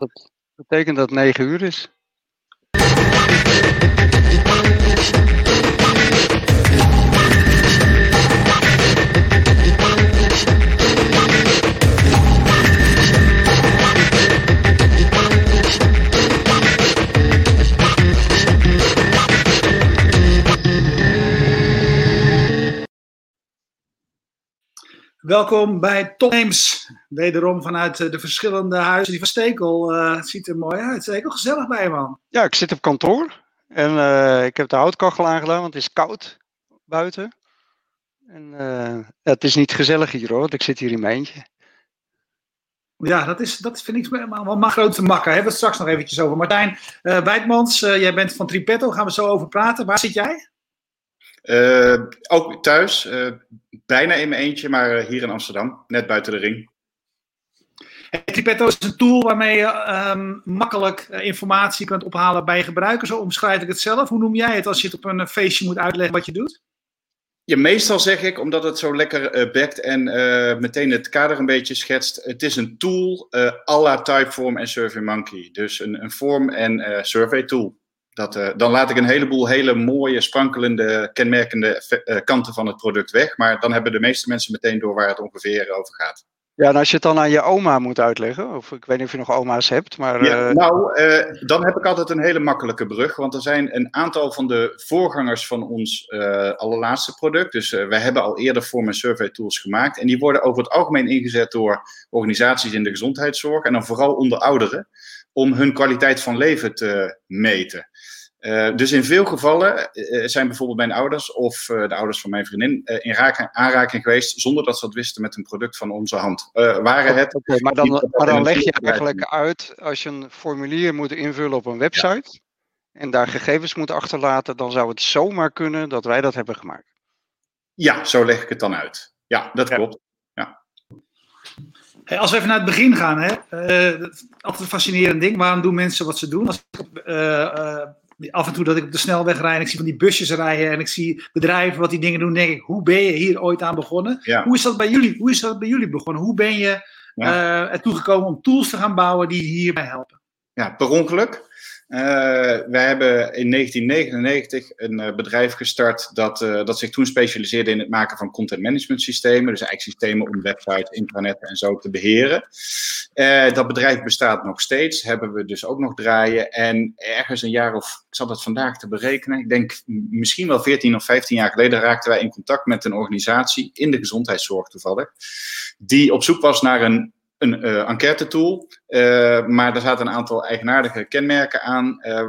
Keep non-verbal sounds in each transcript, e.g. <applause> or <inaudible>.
Dat betekent dat het 9 uur is. Welkom bij Topnames. Wederom vanuit eh, de verschillende huizen die van Stekel. Uh, het ziet er mooi uit. Stekel, gezellig bij je, man. Ja, ik zit op kantoor. En uh, ik heb de houtkachel aangedaan, want het is koud buiten. En uh, het is niet gezellig hier hoor, want ik zit hier in mijn eentje. Ja, dat, is, dat vind ik wel maar grote makker. Hebben we het straks nog eventjes over. Martijn Wijtmans, jij bent van Tripetto, gaan we zo over praten. Waar zit jij? Uh, ook thuis, uh, bijna in mijn eentje, maar uh, hier in Amsterdam, net buiten de ring. Tripetto is een tool waarmee je um, makkelijk informatie kunt ophalen bij je gebruiker. Zo omschrijf ik het zelf. Hoe noem jij het als je het op een feestje moet uitleggen wat je doet? Ja, meestal zeg ik, omdat het zo lekker bekt en meteen het kader een beetje schetst. Het is een tool à la Typeform en SurveyMonkey. Dus een, een vorm- en survey tool. Dat, uh, dan laat ik een heleboel hele mooie, sprankelende, kenmerkende uh, kanten van het product weg. Maar dan hebben de meeste mensen meteen door waar het ongeveer over gaat. Ja, en als je het dan aan je oma moet uitleggen, of ik weet niet of je nog oma's hebt, maar... Ja, uh... nou, dan heb ik altijd een hele makkelijke brug, want er zijn een aantal van de voorgangers van ons allerlaatste product. Dus wij hebben al eerder form- en survey tools gemaakt en die worden over het algemeen ingezet door organisaties in de gezondheidszorg en dan vooral onder ouderen om hun kwaliteit van leven te meten. Uh, dus in veel gevallen uh, zijn bijvoorbeeld mijn ouders of uh, de ouders van mijn vriendin in aanraking geweest zonder dat ze dat wisten met een product van onze hand. waren het. Okay, maar, dan, maar dan leg je eigenlijk uit, als je een formulier moet invullen op een website ja. en daar gegevens moet achterlaten, dan zou het zomaar kunnen dat wij dat hebben gemaakt. Ja, zo leg ik het dan uit. Ja, dat ja. klopt. Ja. Hey, als we even naar het begin gaan, hè? altijd een fascinerend ding. Waarom doen mensen wat ze doen? Als ik af en toe dat ik op de snelweg rijd en ik zie van die busjes rijden en ik zie bedrijven wat die dingen doen, denk ik, hoe ben je hier ooit aan begonnen? Ja. Hoe, is dat bij jullie, hoe is dat bij jullie begonnen? Hoe ben je ja. uh, ertoe gekomen om tools te gaan bouwen die hierbij helpen? Ja, per ongeluk. Uh, wij hebben in 1999 een uh, bedrijf gestart dat, uh, dat zich toen specialiseerde in het maken van content management systemen. Dus eigenlijk systemen om websites, intranet en zo te beheren. dat bedrijf bestaat nog steeds, hebben we dus ook nog draaien. En ergens een jaar of, ik zal dat vandaag te berekenen, ik denk misschien wel 14 of 15 jaar geleden raakten wij in contact met een organisatie in de gezondheidszorg toevallig. Die op zoek was naar een een uh, enquête tool, uh, maar er zaten een aantal eigenaardige kenmerken aan, uh,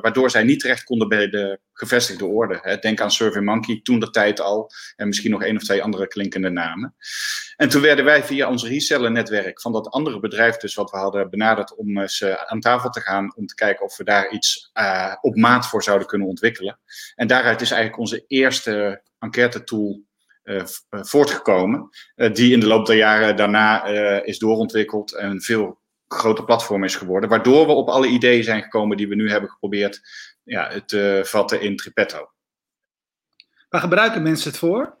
waardoor zij niet terecht konden bij de gevestigde orde. Hè. Denk aan SurveyMonkey, toen de tijd al, en misschien nog één of twee andere klinkende namen. En toen werden wij via ons reseller-netwerk van dat andere bedrijf, dus wat we hadden benaderd om eens aan tafel te gaan, om te kijken of we daar iets op maat voor zouden kunnen ontwikkelen. En daaruit is eigenlijk onze eerste enquête tool voortgekomen, uh, die in de loop der jaren daarna is doorontwikkeld en een veel groter platform is geworden, waardoor we op alle ideeën zijn gekomen die we nu hebben geprobeerd ja, te vatten in Tripetto. Waar gebruiken mensen het voor?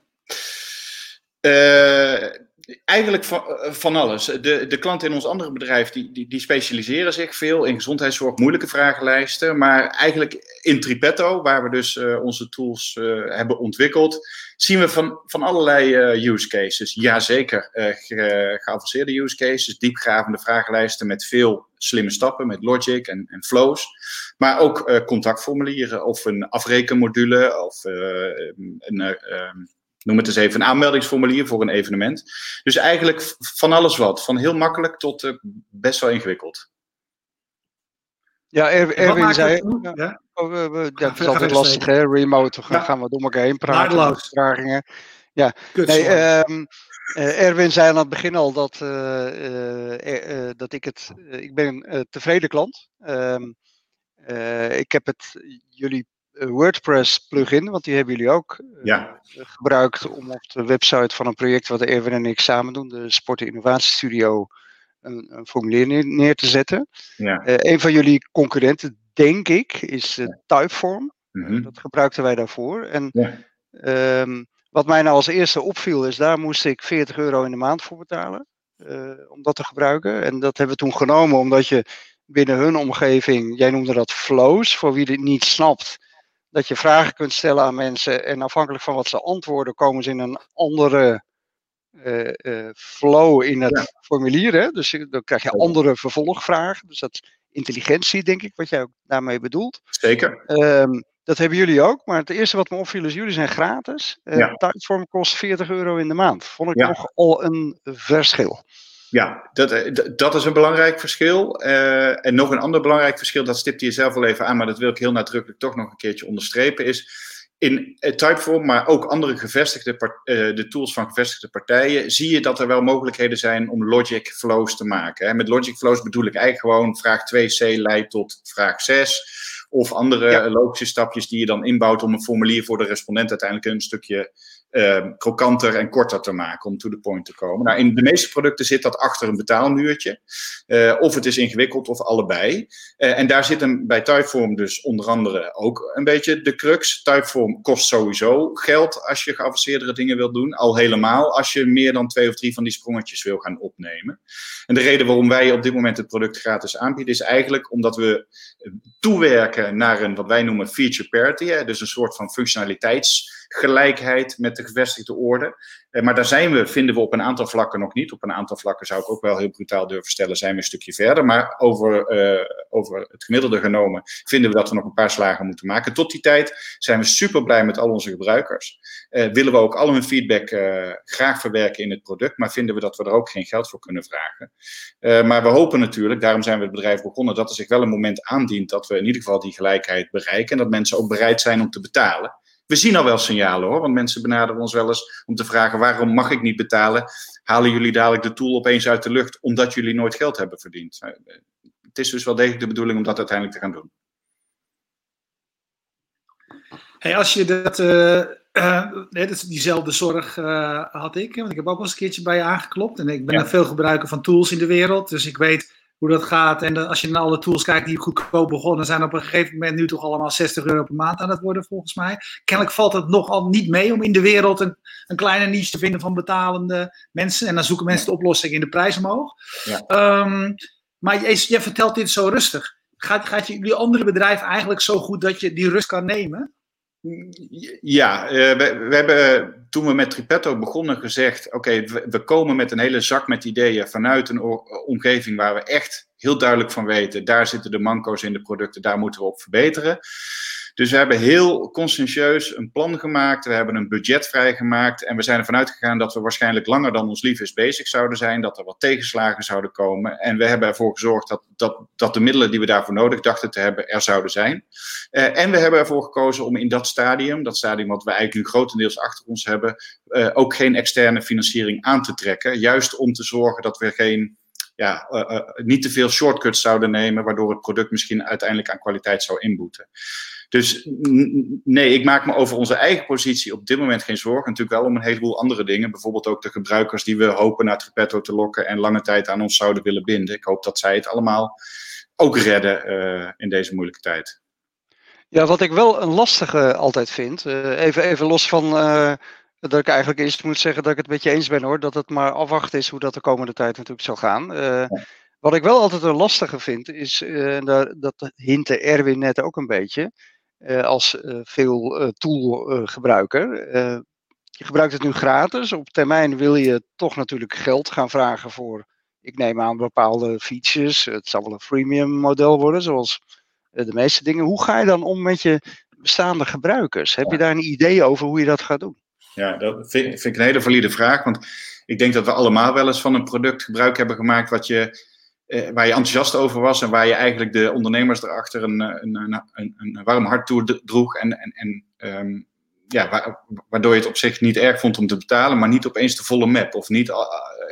Eigenlijk van, van, alles. De, de klanten in ons andere bedrijf die, die, die, specialiseren zich veel in gezondheidszorg, moeilijke vragenlijsten. Maar eigenlijk in Tripetto, waar we dus uh, onze tools uh, hebben ontwikkeld, zien we van, van allerlei use cases. Jazeker, ge, geavanceerde use cases, diepgravende vragenlijsten met veel slimme stappen, met logic en, en flows. Maar ook contactformulieren of een afrekenmodule of een noem het eens even, een aanmeldingsformulier voor een evenement. Dus eigenlijk van alles wat. Van heel makkelijk tot uh, best wel ingewikkeld. Ja, er, Erwin zei... Ja? Oh, we, we, ja, het is altijd lastig, hè? Remote, gaan, ja. gaan we door elkaar heen praten. Vragingen. Ja, nee, um, uh, Erwin zei aan het begin al dat, uh, dat ik het... ik ben een tevreden klant. Um, ik heb het jullie WordPress plugin, want die hebben jullie ook ja. gebruikt om op de website van een project wat Erwin en ik samen doen, de Sport Innovatie Studio, een, een formulier neer, neer, te zetten. Ja. Uh, een van jullie concurrenten, denk ik, is uh, Typeform. Mm -hmm. uh, dat gebruikten wij daarvoor. En ja. um, wat mij nou als eerste opviel is, daar moest ik 40 euro in de maand voor betalen. om dat te gebruiken. En dat hebben we toen genomen omdat je binnen hun omgeving, jij noemde dat flows, voor wie dit niet snapt, dat je vragen kunt stellen aan mensen en afhankelijk van wat ze antwoorden, komen ze in een andere flow in het formulier. Hè? Dus dan krijg je andere vervolgvragen. Dus dat is intelligentie, denk ik, wat jij ook daarmee bedoelt. Zeker. Um, dat hebben jullie ook. Maar het eerste wat me opviel is, jullie zijn gratis. Uh, ja. Tijdvorm kost 40 euro in de maand. Vond ik ja. nog al een verschil. Ja, dat, eh, dat is een belangrijk verschil. Uh, en nog een ander belangrijk verschil, dat stipte je zelf al even aan, maar dat wil ik heel nadrukkelijk toch nog een keertje onderstrepen, is in Typeform, maar ook andere gevestigde uh, de tools van gevestigde partijen, zie je dat er wel mogelijkheden zijn om logic flows te maken. Met logic flows bedoel ik eigenlijk gewoon vraag 2c leidt tot vraag 6. Of andere logische stapjes die je dan inbouwt om een formulier voor de respondent uiteindelijk een stukje krokanter en korter te maken om to the point te komen. Nou, in de meeste producten zit dat achter een betaalmuurtje. Uh, of het is ingewikkeld of allebei. Uh, en daar zit een, bij Typeform dus onder andere ook een beetje de crux. Typeform kost sowieso geld als je geavanceerdere dingen wilt doen. Al helemaal als je meer dan twee of drie van die sprongetjes wil gaan opnemen. En de reden waarom wij op dit moment het product gratis aanbieden is eigenlijk omdat we toewerken naar een wat wij noemen feature parity. Dus een soort van functionaliteitsgelijkheid met de gevestigde orde. Eh, maar daar zijn we, vinden we op een aantal vlakken nog niet. Op een aantal vlakken zou ik ook wel heel brutaal durven stellen, zijn we een stukje verder. Maar over, uh, over het gemiddelde genomen vinden we dat we nog een paar slagen moeten maken. Tot die tijd zijn we super blij met al onze gebruikers. Uh, willen we ook al hun feedback graag verwerken in het product, maar vinden we dat we er ook geen geld voor kunnen vragen. maar we hopen natuurlijk, daarom zijn we het bedrijf begonnen, dat er zich wel een moment aandient dat we in ieder geval die gelijkheid bereiken en dat mensen ook bereid zijn om te betalen. We zien al wel signalen hoor, want mensen benaderen ons wel eens om te vragen waarom mag ik niet betalen? Halen jullie dadelijk de tool opeens uit de lucht omdat jullie nooit geld hebben verdiend? Nou, het is dus wel degelijk de bedoeling om dat uiteindelijk te gaan doen. Hey, als je dat, uh, uh, diezelfde zorg uh, had ik, want ik heb ook wel eens een keertje bij je aangeklopt en ik ben ja. veel gebruiker van tools in de wereld, dus ik weet hoe dat gaat. En als je naar alle tools kijkt die goedkoop begonnen zijn, op een gegeven moment nu toch allemaal 60 euro per maand aan het worden, volgens mij. Kennelijk valt het nogal niet mee om in de wereld een, een kleine niche te vinden van betalende mensen. En dan zoeken mensen de oplossing in de prijs omhoog. Ja. Um, maar je, je, vertelt dit zo rustig. Gaat, gaat jullie andere bedrijf eigenlijk zo goed dat je die rust kan nemen? Ja, uh, we, we, hebben toen we met Tripetto begonnen gezegd: oké, we, komen met een hele zak met ideeën vanuit een omgeving waar we echt heel duidelijk van weten: daar zitten de manco's in de producten, daar moeten we op verbeteren. Dus we hebben heel conscientieus een plan gemaakt. We hebben een budget vrijgemaakt. En we zijn ervan uitgegaan dat we waarschijnlijk langer dan ons lief is bezig zouden zijn. Dat er wat tegenslagen zouden komen. En we hebben ervoor gezorgd dat, dat, dat de middelen die we daarvoor nodig dachten te hebben, er zouden zijn. Uh, en we hebben ervoor gekozen om in dat stadium, dat stadium wat we eigenlijk nu grotendeels achter ons hebben, uh, ook geen externe financiering aan te trekken. Juist om te zorgen dat we geen ja, uh, niet te veel shortcuts zouden nemen, waardoor het product misschien uiteindelijk aan kwaliteit zou inboeten. Dus nee, ik maak me over onze eigen positie op dit moment geen zorgen. Natuurlijk wel om een heleboel andere dingen. Bijvoorbeeld ook de gebruikers die we hopen naar Tripetto te lokken en lange tijd aan ons zouden willen binden. Ik hoop dat zij het allemaal ook redden uh, in deze moeilijke tijd. Ja, wat ik wel een lastige altijd vind, uh, even, even los van uh, dat ik eigenlijk eerst moet zeggen dat ik het met je eens ben hoor, dat het maar afwachten is hoe dat de komende tijd natuurlijk zal gaan. Ja. Wat ik wel altijd een lastige vind, is, dat hintte Erwin net ook een beetje, als uh, veel uh, toolgebruiker. je gebruikt het nu gratis. Op termijn wil je toch natuurlijk geld gaan vragen voor, ik neem aan, bepaalde features. Het zal wel een freemium model worden, zoals de meeste dingen. Hoe ga je dan om met je bestaande gebruikers? Heb je daar een idee over hoe je dat gaat doen? Ja, dat vind, vind ik een hele valide vraag. Want ik denk dat we allemaal wel eens van een product gebruik hebben gemaakt wat je eh, waar je enthousiast over was en waar je eigenlijk de ondernemers erachter een, een, een, een, een warm hart toe droeg. En, en, en um, ja, waardoor je het op zich niet erg vond om te betalen, maar niet opeens de volle map of niet uh,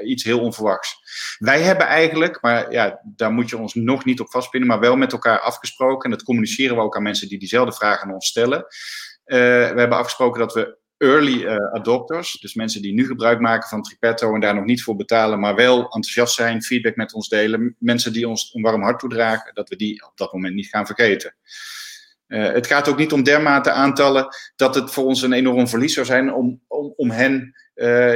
iets heel onverwachts. Wij hebben eigenlijk, maar ja, daar moet je ons nog niet op vastpinnen, maar wel met elkaar afgesproken. En dat communiceren we ook aan mensen die diezelfde vragen aan ons stellen. Uh, we hebben afgesproken dat we early uh, adopters, dus mensen die nu gebruik maken van Tripetto en daar nog niet voor betalen, maar wel enthousiast zijn, feedback met ons delen, mensen die ons een warm hart toedragen, dat we die op dat moment niet gaan vergeten. Uh, het gaat ook niet om dermate aantallen dat het voor ons een enorm verlies zou zijn om, om, om hen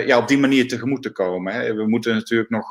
ja, op die manier tegemoet te komen. Hè. We moeten natuurlijk nog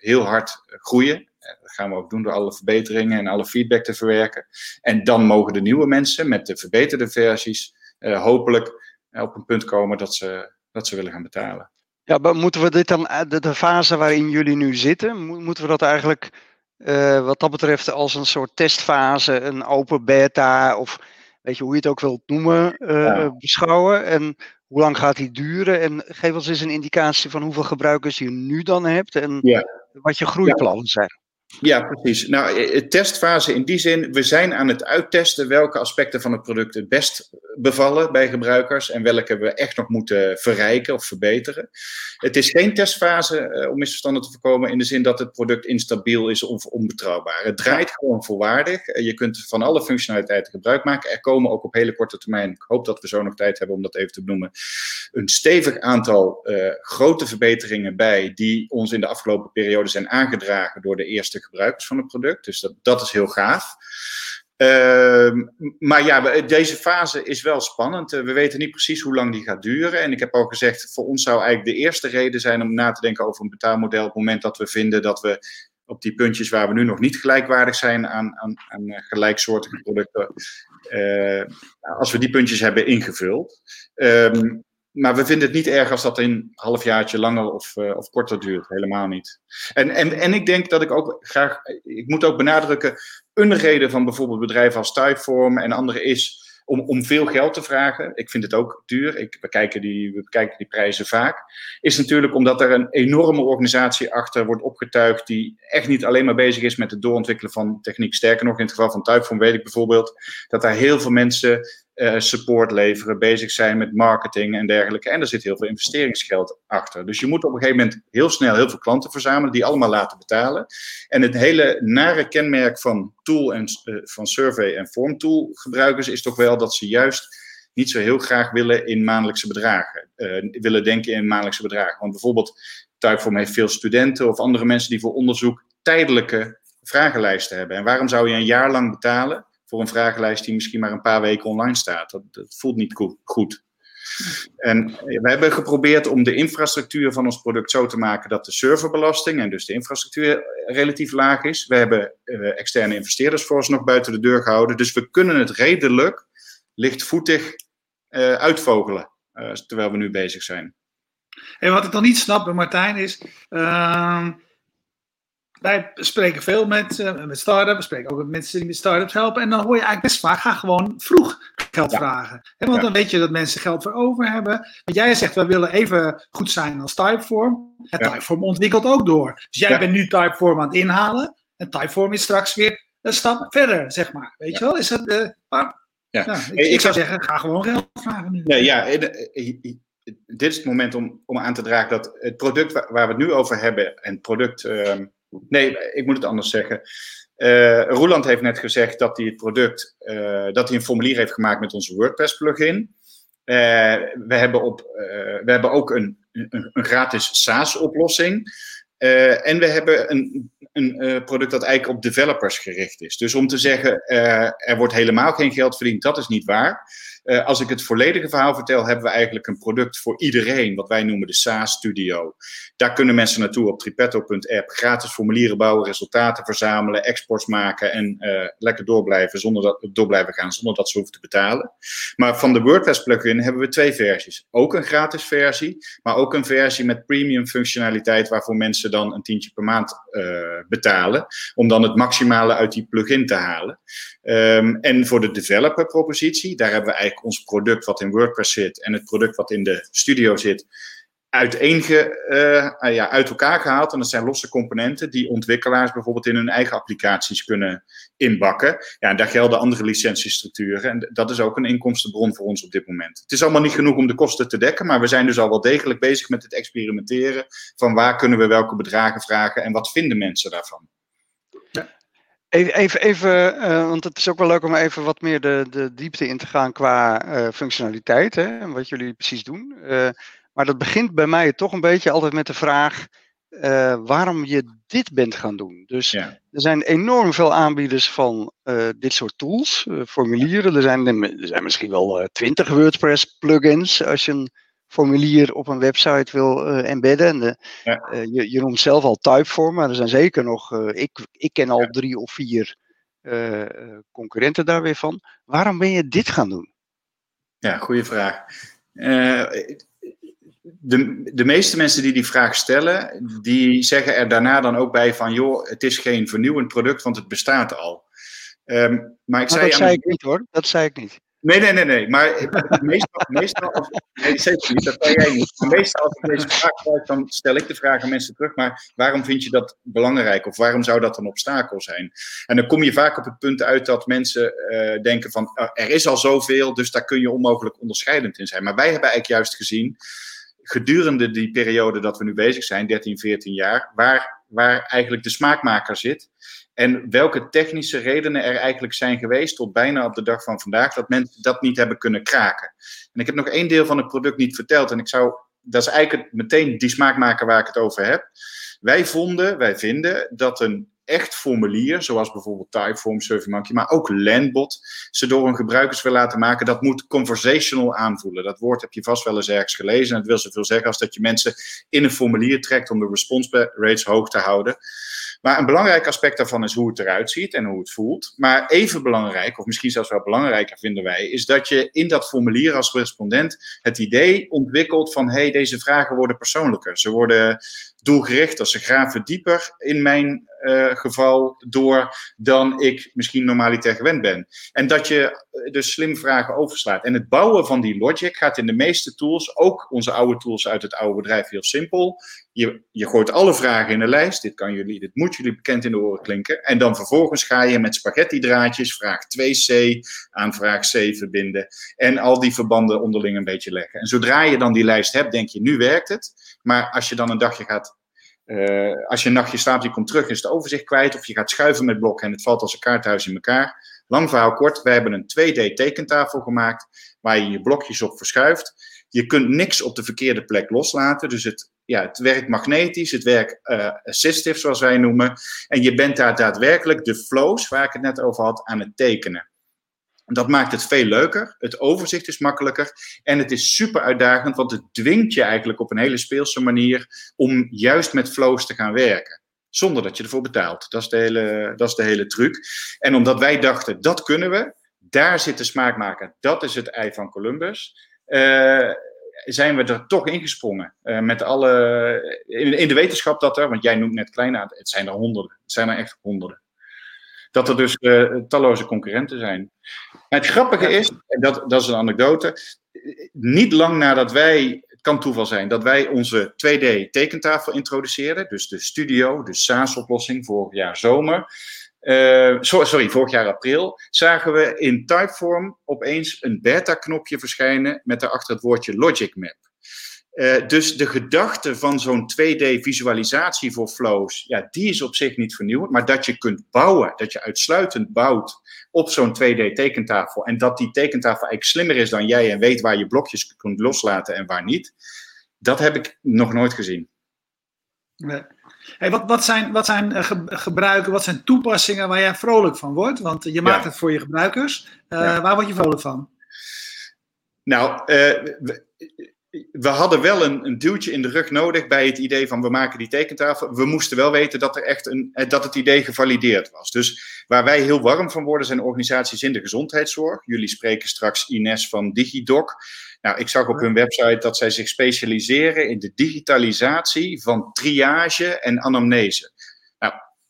heel hard groeien. Dat gaan we ook doen door alle verbeteringen en alle feedback te verwerken. En dan mogen de nieuwe mensen met de verbeterde versies hopelijk op een punt komen dat ze, dat ze willen gaan betalen. Ja, maar moeten we dit dan, de, de fase waarin jullie nu zitten, moeten we dat eigenlijk uh, wat dat betreft als een soort testfase, een open beta of weet je hoe je het ook wilt noemen, uh, beschouwen? En hoe lang gaat die duren? En geef ons eens een indicatie van hoeveel gebruikers je nu dan hebt en ja. wat je groeiplannen zijn. Ja, precies. Nou, eh, testfase in die zin, we zijn aan het uittesten welke aspecten van het product het best bevallen bij gebruikers en welke we echt nog moeten verrijken of verbeteren. Het is geen testfase, uh, om misverstanden te voorkomen, in de zin dat het product instabiel is of onbetrouwbaar. Het draait gewoon volwaardig. Eh, je kunt van alle functionaliteiten gebruik maken. Er komen ook op hele korte termijn, ik hoop dat we zo nog tijd hebben om dat even te benoemen, een stevig aantal grote verbeteringen bij die ons in de afgelopen periode zijn aangedragen door de eerste gebruikers van het product. Dus dat, dat is heel gaaf. Uh, maar ja, deze fase is wel spannend. Eh, we weten niet precies hoe lang die gaat duren. En ik heb al gezegd, voor ons zou eigenlijk de eerste reden zijn om na te denken over een betaalmodel. op het moment dat we vinden dat we op die puntjes waar we nu nog niet gelijkwaardig zijn aan, aan, eh, gelijksoortige producten, uh, als we die puntjes hebben ingevuld. Um, maar we vinden het niet erg als dat een halfjaartje langer of, uh, of korter duurt. Helemaal niet. En, en, en ik denk dat ik ook graag, ik moet ook benadrukken, een reden van bijvoorbeeld bedrijven als Typeform en andere is om, om veel geld te vragen. Ik vind het ook duur. Ik, we, kijken die, we bekijken die prijzen vaak. Is natuurlijk omdat er een enorme organisatie achter wordt opgetuigd. die echt niet alleen maar bezig is met het doorontwikkelen van techniek. Sterker nog, in het geval van Typeform weet ik bijvoorbeeld dat daar heel veel mensen uh, support leveren, bezig zijn met marketing en dergelijke. En er zit heel veel investeringsgeld achter. Dus je moet op een gegeven moment heel snel heel veel klanten verzamelen, die allemaal laten betalen. En het hele nare kenmerk van tool en uh, van survey en form tool gebruikers is toch wel dat ze juist niet zo heel graag willen in maandelijkse bedragen. Uh, willen denken in maandelijkse bedragen. Want bijvoorbeeld Typeform heeft veel studenten of andere mensen die voor onderzoek tijdelijke vragenlijsten hebben. En waarom zou je een jaar lang betalen voor een vragenlijst die misschien maar een paar weken online staat. Dat, dat voelt niet goed. En we hebben geprobeerd om de infrastructuur van ons product zo te maken dat de serverbelasting en dus de infrastructuur relatief laag is. We hebben uh, externe investeerders voor ons nog buiten de deur gehouden. Dus we kunnen het redelijk lichtvoetig uh, uitvogelen uh, terwijl we nu bezig zijn. En wat ik dan niet snap bij Martijn is. Ehm, wij spreken veel met, uh, met start-ups, we spreken ook met mensen die met start-ups helpen. En dan hoor je eigenlijk best vaak, ga gewoon vroeg geld vragen. want dan weet je dat mensen geld voor over hebben. Want jij zegt, we willen even goed zijn als Typeform. En Typeform ontwikkelt ook door. Dus jij bent nu Typeform aan het inhalen. En Typeform is straks weer een stap verder, zeg maar. Weet je wel? Is dat, uh, ja. Nou, ik, ik, zou zeggen, ga gewoon geld vragen nu. Nee, ja, dit is het moment om, om aan te dragen dat het product waar, we het nu over hebben, en het product ehm, Nee, ik moet het anders zeggen. Uh, Roeland heeft net gezegd dat hij het product, uh, dat hij een formulier heeft gemaakt met onze WordPress plugin. Uh, we, hebben op, we hebben ook een, een, een gratis SaaS-oplossing. en we hebben een, een product dat eigenlijk op developers gericht is. Dus om te zeggen, er wordt helemaal geen geld verdiend, dat is niet waar. Uh, als ik het volledige verhaal vertel, hebben we eigenlijk een product voor iedereen, wat wij noemen de SaaS Studio. Daar kunnen mensen naartoe op tripetto.app, gratis formulieren bouwen, resultaten verzamelen, exports maken en uh, lekker doorblijven, zonder dat, door blijven gaan zonder dat ze hoeven te betalen. Maar van de WordPress plugin hebben we twee versies. Ook een gratis versie, maar ook een versie met premium functionaliteit waarvoor mensen dan een tientje per maand uh, betalen, om dan het maximale uit die plugin te halen. Um, en voor de developer propositie, daar hebben we ons product wat in WordPress zit en het product wat in de studio zit, uiteenge, uh, ja, uit elkaar gehaald. En dat zijn losse componenten die ontwikkelaars bijvoorbeeld in hun eigen applicaties kunnen inbakken. Ja, en daar gelden andere licentiestructuren. En dat is ook een inkomstenbron voor ons op dit moment. Het is allemaal niet genoeg om de kosten te dekken, maar we zijn dus al wel degelijk bezig met het experimenteren van waar kunnen we welke bedragen vragen en wat vinden mensen daarvan. Even, even, even uh, want het is ook wel leuk om even wat meer de, de diepte in te gaan qua uh, functionaliteit hè, en wat jullie precies doen. Uh, maar dat begint bij mij toch een beetje altijd met de vraag waarom je dit bent gaan doen. Dus ja. er zijn enorm veel aanbieders van dit soort tools, formulieren. Er zijn, er zijn misschien wel twintig WordPress plugins als je een formulier op een website wil embedden. De, je, je, noemt zelf al Typeform, maar er zijn zeker nog, ik, ik ken al drie of vier concurrenten daar weer van. Waarom ben je dit gaan doen? Ja, goede vraag. de, de meeste mensen die die vraag stellen, die zeggen er daarna dan ook bij van, joh, het is geen vernieuwend product, want het bestaat al. Um, maar ik zei dat zei ik niet hoor, dat zei ik niet. Nee, nee, nee, nee. Maar <laughs> meestal, meestal nee, zeker niet, dat kan jij niet. Meestal als ik deze vraag krijg, dan stel ik de vraag aan mensen terug. Maar waarom vind je dat belangrijk? Of waarom zou dat een obstakel zijn? En dan kom je vaak op het punt uit dat mensen uh, denken van, uh, er is al zoveel, dus daar kun je onmogelijk onderscheidend in zijn. Maar wij hebben eigenlijk juist gezien, gedurende die periode dat we nu bezig zijn, 13, 14 jaar, waar, waar eigenlijk de smaakmaker zit. En welke technische redenen er eigenlijk zijn geweest tot bijna op de dag van vandaag dat mensen dat niet hebben kunnen kraken. En ik heb nog één deel van het product niet verteld en ik zou, dat is eigenlijk meteen die smaakmaker waar ik het over heb. Wij vonden, wij vinden dat een echt formulier, zoals bijvoorbeeld Typeform, SurveyMonkey, maar ook Landbot, ze door hun gebruikers wil laten maken, dat moet conversational aanvoelen. Dat woord heb je vast wel eens ergens gelezen en het wil zoveel zeggen als dat je mensen in een formulier trekt om de response rates hoog te houden. Maar een belangrijk aspect daarvan is hoe het eruit ziet en hoe het voelt. Maar even belangrijk, of misschien zelfs wel belangrijker vinden wij, is dat je in dat formulier als respondent het idee ontwikkelt van hé, hey, deze vragen worden persoonlijker. Ze worden doelgerichter, ze graven dieper in mijn uh, geval door dan ik misschien normaliter gewend ben. En dat je eh, dus slim vragen overslaat. En het bouwen van die logic gaat in de meeste tools, ook onze oude tools uit het oude bedrijf, heel simpel. Je, je gooit alle vragen in een lijst. Dit, kan jullie, dit moet jullie bekend in de oren klinken. En dan vervolgens ga je met spaghetti draadjes vraag 2c aan vraag c verbinden. En al die verbanden onderling een beetje leggen. En zodra je dan die lijst hebt, denk je, nu werkt het. Maar als je dan een dagje gaat uh, als je een nachtje slaapt, je komt terug, is het overzicht kwijt. Of je gaat schuiven met blokken en het valt als een kaarthuis in elkaar. Lang verhaal kort, wij hebben een 2D tekentafel gemaakt waar je je blokjes op verschuift. Je kunt niks op de verkeerde plek loslaten. Dus het, ja, het werkt magnetisch, het werkt uh, assistive, zoals wij noemen. En je bent daar daadwerkelijk de flows, waar ik het net over had, aan het tekenen. Dat maakt het veel leuker. Het overzicht is makkelijker. En het is super uitdagend, want het dwingt je eigenlijk op een hele speelse manier om juist met flows te gaan werken. Zonder dat je ervoor betaalt. Dat is de hele, dat is de hele truc. En omdat wij dachten, dat kunnen we. Daar zit de smaakmaker. Dat is het ei van Columbus. Uh, zijn we er toch ingesprongen. Uh, met alle, in, in, de wetenschap dat er, want jij noemt net kleine, het zijn er honderden. Het zijn er echt honderden dat er dus uh, talloze concurrenten zijn. het grappige is, en dat, dat is een anekdote, niet lang nadat wij, het kan toeval zijn, dat wij onze 2D tekentafel introduceerden, dus de studio, de SaaS-oplossing vorig jaar zomer, uh, sorry, vorig jaar april, zagen we in Typeform opeens een beta-knopje verschijnen met daarachter het woordje Logic Map. Uh, dus de gedachte van zo'n 2D-visualisatie voor flows, ja, die is op zich niet vernieuwend. Maar dat je kunt bouwen, dat je uitsluitend bouwt op zo'n 2D-tekentafel. En dat die tekentafel eigenlijk slimmer is dan jij en weet waar je blokjes kunt loslaten en waar niet. Dat heb ik nog nooit gezien. Nee. Hey, wat, wat, zijn, wat zijn uh, gebruiken, wat zijn toepassingen waar jij vrolijk van wordt? Want je maakt het voor je gebruikers. Uh, Waar word je vrolijk van? Nou, we hadden wel een, een, duwtje in de rug nodig bij het idee van we maken die tekentafel. We moesten wel weten dat, er echt een, eh, dat het idee gevalideerd was. Dus waar wij heel warm van worden zijn organisaties in de gezondheidszorg. Jullie spreken straks Ines van DigiDoc. Nou, ik zag op hun website dat zij zich specialiseren in de digitalisatie van triage en anamnese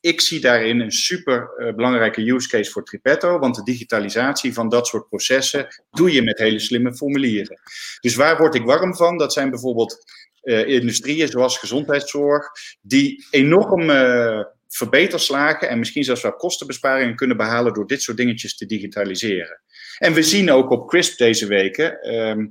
ik zie daarin een super uh, belangrijke use case voor Tripetto, want de digitalisatie van dat soort processen doe je met hele slimme formulieren. Dus waar word ik warm van? Dat zijn bijvoorbeeld uh, industrieën zoals gezondheidszorg, die enorme verbeterslagen en misschien zelfs wel kostenbesparingen kunnen behalen door dit soort dingetjes te digitaliseren. En we zien ook op CRISP deze weken um,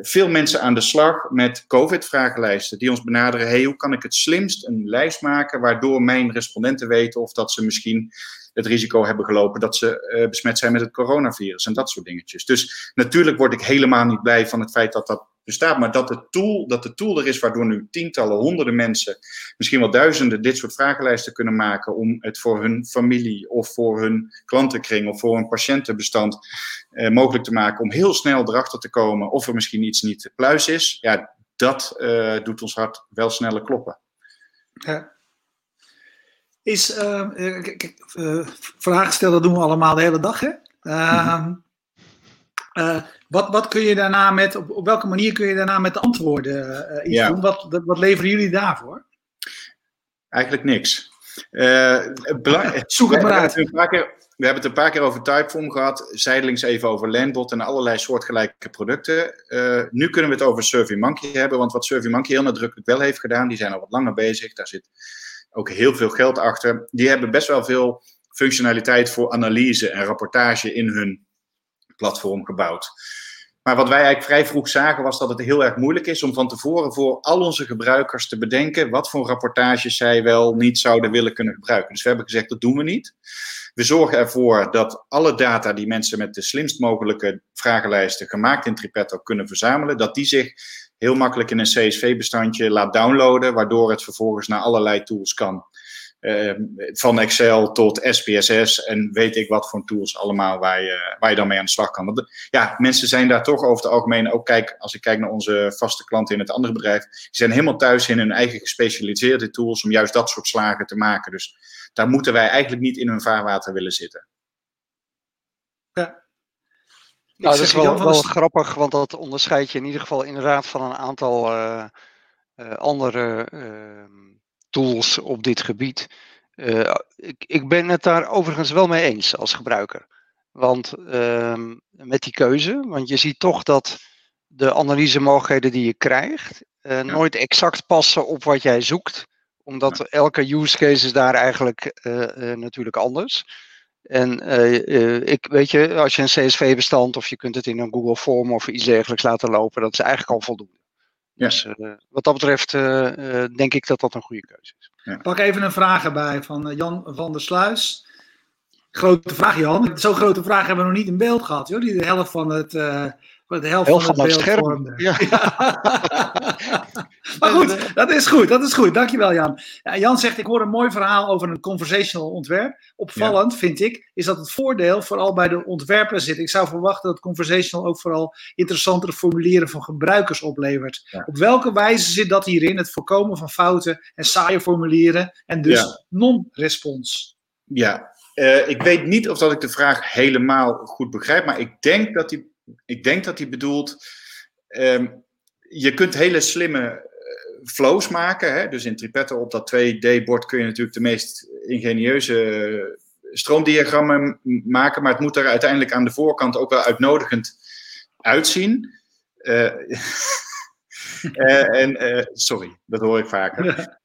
veel mensen aan de slag met COVID-vragenlijsten die ons benaderen. Hey, hoe kan ik het slimst een lijst maken waardoor mijn respondenten weten of dat ze misschien het risico hebben gelopen dat ze besmet zijn met het coronavirus en dat soort dingetjes. Dus natuurlijk word ik helemaal niet blij van het feit dat dat bestaat, maar dat de, tool, dat de tool er is waardoor nu tientallen, honderden mensen, misschien wel duizenden, dit soort vragenlijsten kunnen maken om het voor hun familie of voor hun klantenkring of voor hun patiëntenbestand eh, mogelijk te maken om heel snel erachter te komen of er misschien iets niet pluis is. Ja, dat uh, doet ons hart wel sneller kloppen. Is, uh, uh, vragen stellen doen we allemaal de hele dag, hè? Ehm, uh, wat, wat kun je daarna met, op, op welke manier kun je daarna met de antwoorden iets doen? Wat, wat, leveren jullie daarvoor? Eigenlijk niks. <laughs> Zoek het maar uit. We hebben het een paar keer over Typeform gehad, zijdelings even over Landbot en allerlei soortgelijke producten. Uh, nu kunnen we het over SurveyMonkey hebben, want wat SurveyMonkey heel nadrukkelijk wel heeft gedaan, die zijn al wat langer bezig, daar zit ook heel veel geld achter. Die hebben best wel veel functionaliteit voor analyse en rapportage in hun platform gebouwd. Maar wat wij eigenlijk vrij vroeg zagen was dat het heel erg moeilijk is om van tevoren voor al onze gebruikers te bedenken wat voor rapportages zij wel niet zouden willen kunnen gebruiken. Dus we hebben gezegd dat doen we niet. We zorgen ervoor dat alle data die mensen met de slimst mogelijke vragenlijsten gemaakt in Tripetto kunnen verzamelen, dat die zich heel makkelijk in een CSV-bestandje laat downloaden, waardoor het vervolgens naar allerlei tools kan. Ehm, van Excel tot SPSS en weet ik wat voor tools allemaal waar je, waar je dan mee aan de slag kan. Ja, mensen zijn daar toch over het algemeen ook, kijk, als ik kijk naar onze vaste klanten in het andere bedrijf, die zijn helemaal thuis in hun eigen gespecialiseerde tools om juist dat soort slagen te maken. Dus daar moeten wij eigenlijk niet in hun vaarwater willen zitten. Ja. Nou, dat is wel, wel grappig, want dat onderscheid je in ieder geval inderdaad van een aantal uh, uh, andere ehm, tools op dit gebied. Uh, ik, ik, ben het daar overigens wel mee eens als gebruiker. Want uh, met die keuze, want je ziet toch dat de analysemogelijkheden die je krijgt nooit exact passen op wat jij zoekt. Omdat elke use case is daar eigenlijk eh, natuurlijk anders. En ik weet je, als je een CSV-bestand of je kunt het in een Google Form of iets dergelijks laten lopen, dat is eigenlijk al voldoende. Dus uh, wat dat betreft uh, denk ik dat dat een goede keuze is. Ja. Pak even een vraag erbij van Jan van der Sluis. Grote vraag, Jan. Zo'n grote vraag hebben we nog niet in beeld gehad, joh. Die de helft van het, de helft, van het, beeld scherm. Ja. <laughs> <laughs> maar goed, <laughs> dat is goed, dat is goed. Dankjewel Jan. Ja, Jan zegt, ik hoor een mooi verhaal over een conversational ontwerp. Opvallend, vind ik, is dat het voordeel vooral bij de ontwerper zit. Ik zou verwachten dat conversational ook vooral interessantere formulieren van gebruikers oplevert. Op welke wijze zit dat hierin? Het voorkomen van fouten en saaie formulieren en dus non-respons. Ja, uh, ik weet niet of dat ik de vraag helemaal goed begrijp, maar ik denk dat die ik denk dat hij bedoelt. Um, je kunt hele slimme eh, flows maken. Hè? Dus in Tripetto op dat 2D-bord kun je natuurlijk de meest ingenieuze stroomdiagrammen maken. Maar het moet er uiteindelijk aan de voorkant ook wel uitnodigend uitzien. Uh, uh, <laughs> en, sorry, dat hoor ik vaker.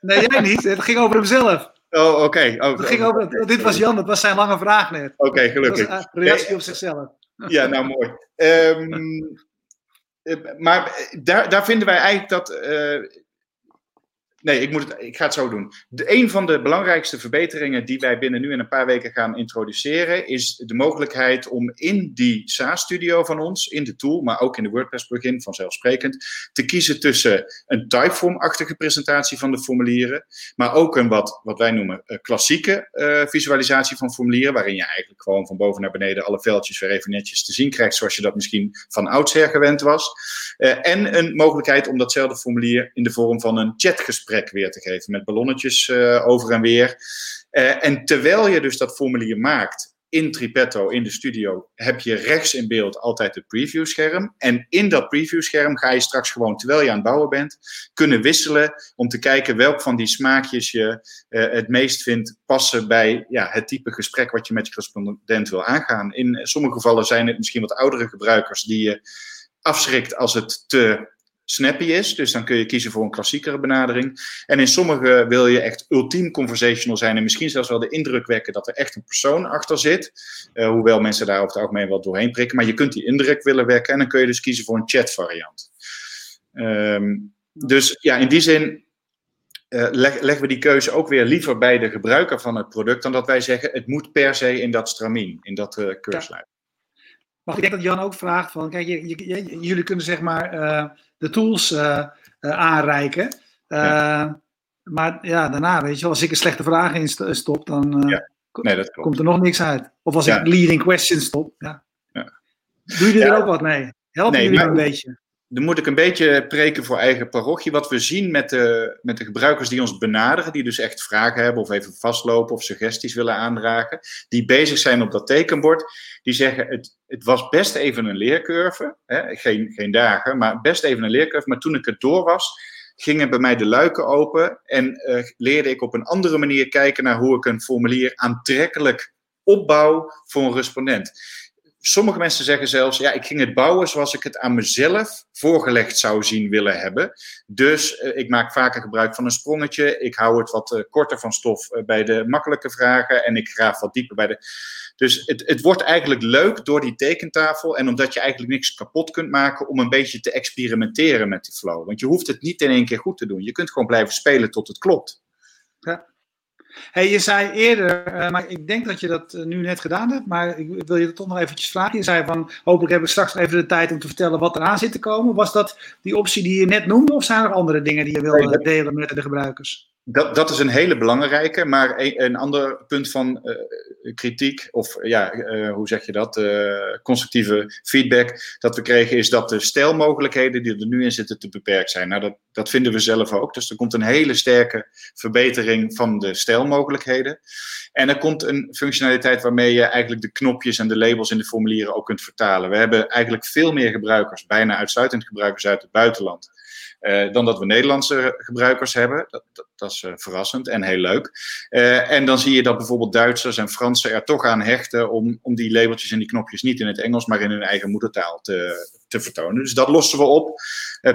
nee, jij niet. Het ging over hemzelf. Oh, oké. Oh, dit was Jan, dat was zijn lange vraag net. Oké, gelukkig. Reactie op zichzelf. Ja, nou mooi. Um, maar daar, daar vinden wij eigenlijk dat. Nee, ik, moet het, ik ga het zo doen. De, een van de belangrijkste verbeteringen die wij binnen nu en een paar weken gaan introduceren, is de mogelijkheid om in die SaaS-studio van ons, in de tool, maar ook in de WordPress-plugin vanzelfsprekend, te kiezen tussen een typeform-achtige presentatie van de formulieren, maar ook een wat, wat wij noemen uh, klassieke uh, visualisatie van formulieren, waarin je eigenlijk gewoon van boven naar beneden alle veldjes weer even netjes te zien krijgt, zoals je dat misschien van oudsher gewend was. Uh, en een mogelijkheid om datzelfde formulier in de vorm van een chatgesprek weer te geven met ballonnetjes uh, over en weer. Uh, en terwijl je dus dat formulier maakt in Tripetto, in de studio, heb je rechts in beeld altijd het preview-scherm. En in dat preview-scherm ga je straks gewoon, terwijl je aan het bouwen bent, kunnen wisselen om te kijken welk van die smaakjes je uh, het meest vindt passen bij ja, het type gesprek wat je met je correspondent wil aangaan. In sommige gevallen zijn het misschien wat oudere gebruikers die je afschrikt als het te snappy is. Dus dan kun je kiezen voor een klassiekere benadering. En in sommige wil je echt ultiem conversational zijn en misschien zelfs wel de indruk wekken dat er echt een persoon achter zit. Uh, hoewel mensen daar over het algemeen wel doorheen prikken. Maar je kunt die indruk willen wekken en dan kun je dus kiezen voor een chat variant. Um, dus ja, in die zin uh, leggen we die keuze ook weer liever bij de gebruiker van het product, dan dat wij zeggen het moet per se in dat stramien, in dat uh, keurslijf. Ik denk dat Jan ook vraagt van, kijk, jullie kunnen zeg maar de tools aanreiken, maar ja, daarna weet je wel, als ik een slechte vraag in stop, dan ja. nee, komt er nog niks uit. Of als ik leading questions stop, ja. Doe je er ook wat mee? Helpen jullie maar, een beetje? Dan moet ik een beetje preken voor eigen parochie. Wat we zien met de, met de gebruikers die ons benaderen, die dus echt vragen hebben of even vastlopen of suggesties willen aandragen, die bezig zijn op dat tekenbord, die zeggen het, het was best even een leercurve, hè? Geen, geen dagen, maar best even een leercurve. Maar toen ik het door was, gingen bij mij de luiken open en uh, leerde ik op een andere manier kijken naar hoe ik een formulier aantrekkelijk opbouw voor een respondent. Sommige mensen zeggen zelfs, ja, ik ging het bouwen zoals ik het aan mezelf voorgelegd zou zien willen hebben. Dus uh, ik maak vaker gebruik van een sprongetje. Ik hou het wat uh, korter van stof uh, bij de makkelijke vragen en ik graaf wat dieper bij de. Dus het, het wordt eigenlijk leuk door die tekentafel en omdat je eigenlijk niks kapot kunt maken om een beetje te experimenteren met die flow. Want je hoeft het niet in één keer goed te doen. Je kunt gewoon blijven spelen tot het klopt. Ja. Hey, je zei eerder, uh, maar ik denk dat je dat uh, nu net gedaan hebt, maar ik wil je toch nog eventjes vragen. Je zei van, hopelijk hebben we straks even de tijd om te vertellen wat eraan zit te komen. Was dat die optie die je net noemde of zijn er andere dingen die je wil delen met de gebruikers? Dat, dat is een hele belangrijke, maar een, ander punt van uh, kritiek, of ja, uh, hoe zeg je dat, uh, constructieve feedback dat we kregen, is dat de stijlmogelijkheden die er nu in zitten te beperkt zijn. Nou, dat, dat vinden we zelf ook. Dus er komt een hele sterke verbetering van de stijlmogelijkheden. En er komt een functionaliteit waarmee je eigenlijk de knopjes en de labels in de formulieren ook kunt vertalen. We hebben eigenlijk veel meer gebruikers, bijna uitsluitend gebruikers uit het buitenland uh, dan dat we Nederlandse gebruikers hebben. Dat, dat, is uh, verrassend en heel leuk. Uh, en dan zie je dat bijvoorbeeld Duitsers en Fransen er toch aan hechten om, om die labeltjes en die knopjes niet in het Engels, maar in hun eigen moedertaal te, te vertonen. Dus dat lossen we op.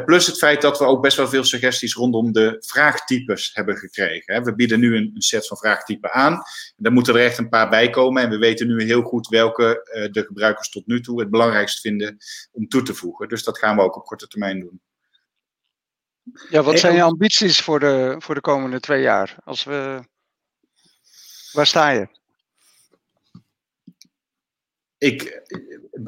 plus het feit dat we ook best wel veel suggesties rondom de vraagtypes hebben gekregen. Hè. We bieden nu een, een, set van vraagtypen aan. Daar moeten er echt een paar bij komen. En we weten nu heel goed welke de gebruikers tot nu toe het belangrijkst vinden om toe te voegen. Dus dat gaan we ook op korte termijn doen. Ja, wat zijn je ambities voor de, voor de komende twee jaar? Als we, waar sta je? Ik,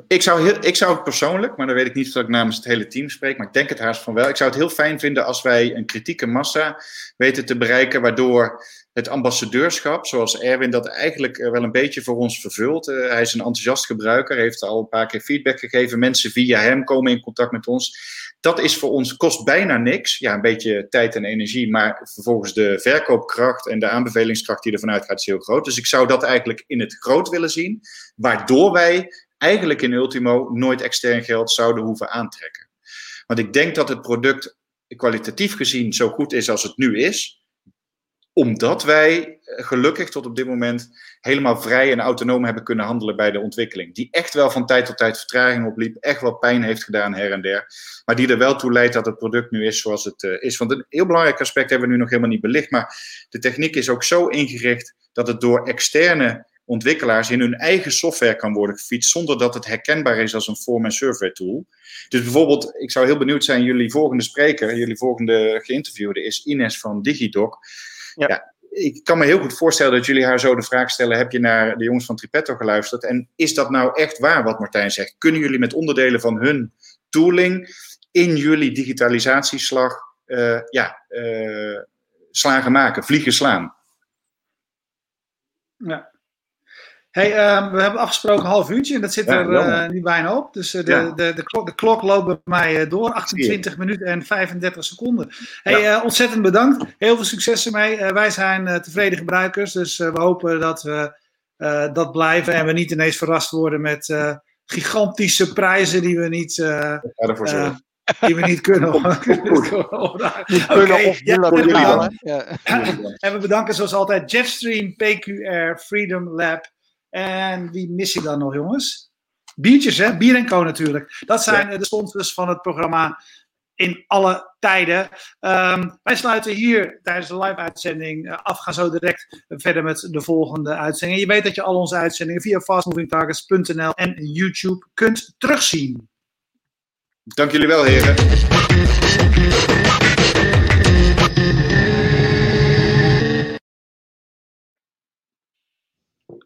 ik, zou heel, ik zou het persoonlijk, maar dan weet ik niet of ik namens het hele team spreek, maar ik denk het haast van wel. Ik zou het heel fijn vinden als wij een kritieke massa weten te bereiken, waardoor het ambassadeurschap, zoals Erwin dat eigenlijk eh, wel een beetje voor ons vervult. Uh, hij is een enthousiast gebruiker, heeft al een paar keer feedback gegeven. Mensen via hem komen in contact met ons. Dat is voor ons, kost bijna niks. Ja, een beetje tijd en energie, maar vervolgens de verkoopkracht en de aanbevelingskracht die er vanuit gaat is heel groot. Dus ik zou dat eigenlijk in het groot willen zien, waardoor wij eigenlijk in Ultimo nooit extern geld zouden hoeven aantrekken. Want ik denk dat het product kwalitatief gezien zo goed is als het nu is omdat wij eh, gelukkig tot op dit moment helemaal vrij en autonoom hebben kunnen handelen bij de ontwikkeling. Die echt wel van tijd tot tijd vertraging opliep, echt wel pijn heeft gedaan her en der. Maar die er wel toe leidt dat het product nu is zoals het uh, is. Want een heel belangrijk aspect hebben we nu nog helemaal niet belicht. Maar de techniek is ook zo ingericht dat het door externe ontwikkelaars in hun eigen software kan worden gefietst zonder dat het herkenbaar is als een form- en survey tool. Dus bijvoorbeeld, ik zou heel benieuwd zijn, jullie volgende spreker, jullie volgende geïnterviewde is Ines van Digidoc. Ja. ik kan me heel goed voorstellen dat jullie haar zo de vraag stellen: heb je naar de jongens van Tripetto geluisterd? En is dat nou echt waar wat Martijn zegt? Kunnen jullie met onderdelen van hun tooling in jullie digitalisatieslag uh, ja, uh, slagen maken, vliegen slaan? Ja, Hey, um, we hebben afgesproken een half uurtje en dat zit er uh, nu bijna op. Dus uh, de, ja. de, de, klok, de, klok, loopt bij mij uh, door. 28 minuten en 35 seconden. Hey, ja. ontzettend bedankt. Heel veel succes ermee. wij zijn tevreden gebruikers, dus we hopen dat we dat blijven en we niet ineens verrast worden met gigantische prijzen die we niet. ja, die we niet <laughs> kunnen. <laughs> okay. ja, En we bedanken zoals altijd Jetstream, PQR, Freedom Lab. En wie mis ik dan nog, jongens? Biertjes, hè? Bier en Co natuurlijk. Dat zijn de sponsors van het programma in alle tijden. Um, wij sluiten hier tijdens de live-uitzending eh, af. Gaan zo direct verder met de volgende uitzending. En je weet dat je al onze uitzendingen via fastmovingtargets.nl en YouTube kunt terugzien. Dank jullie wel, heren.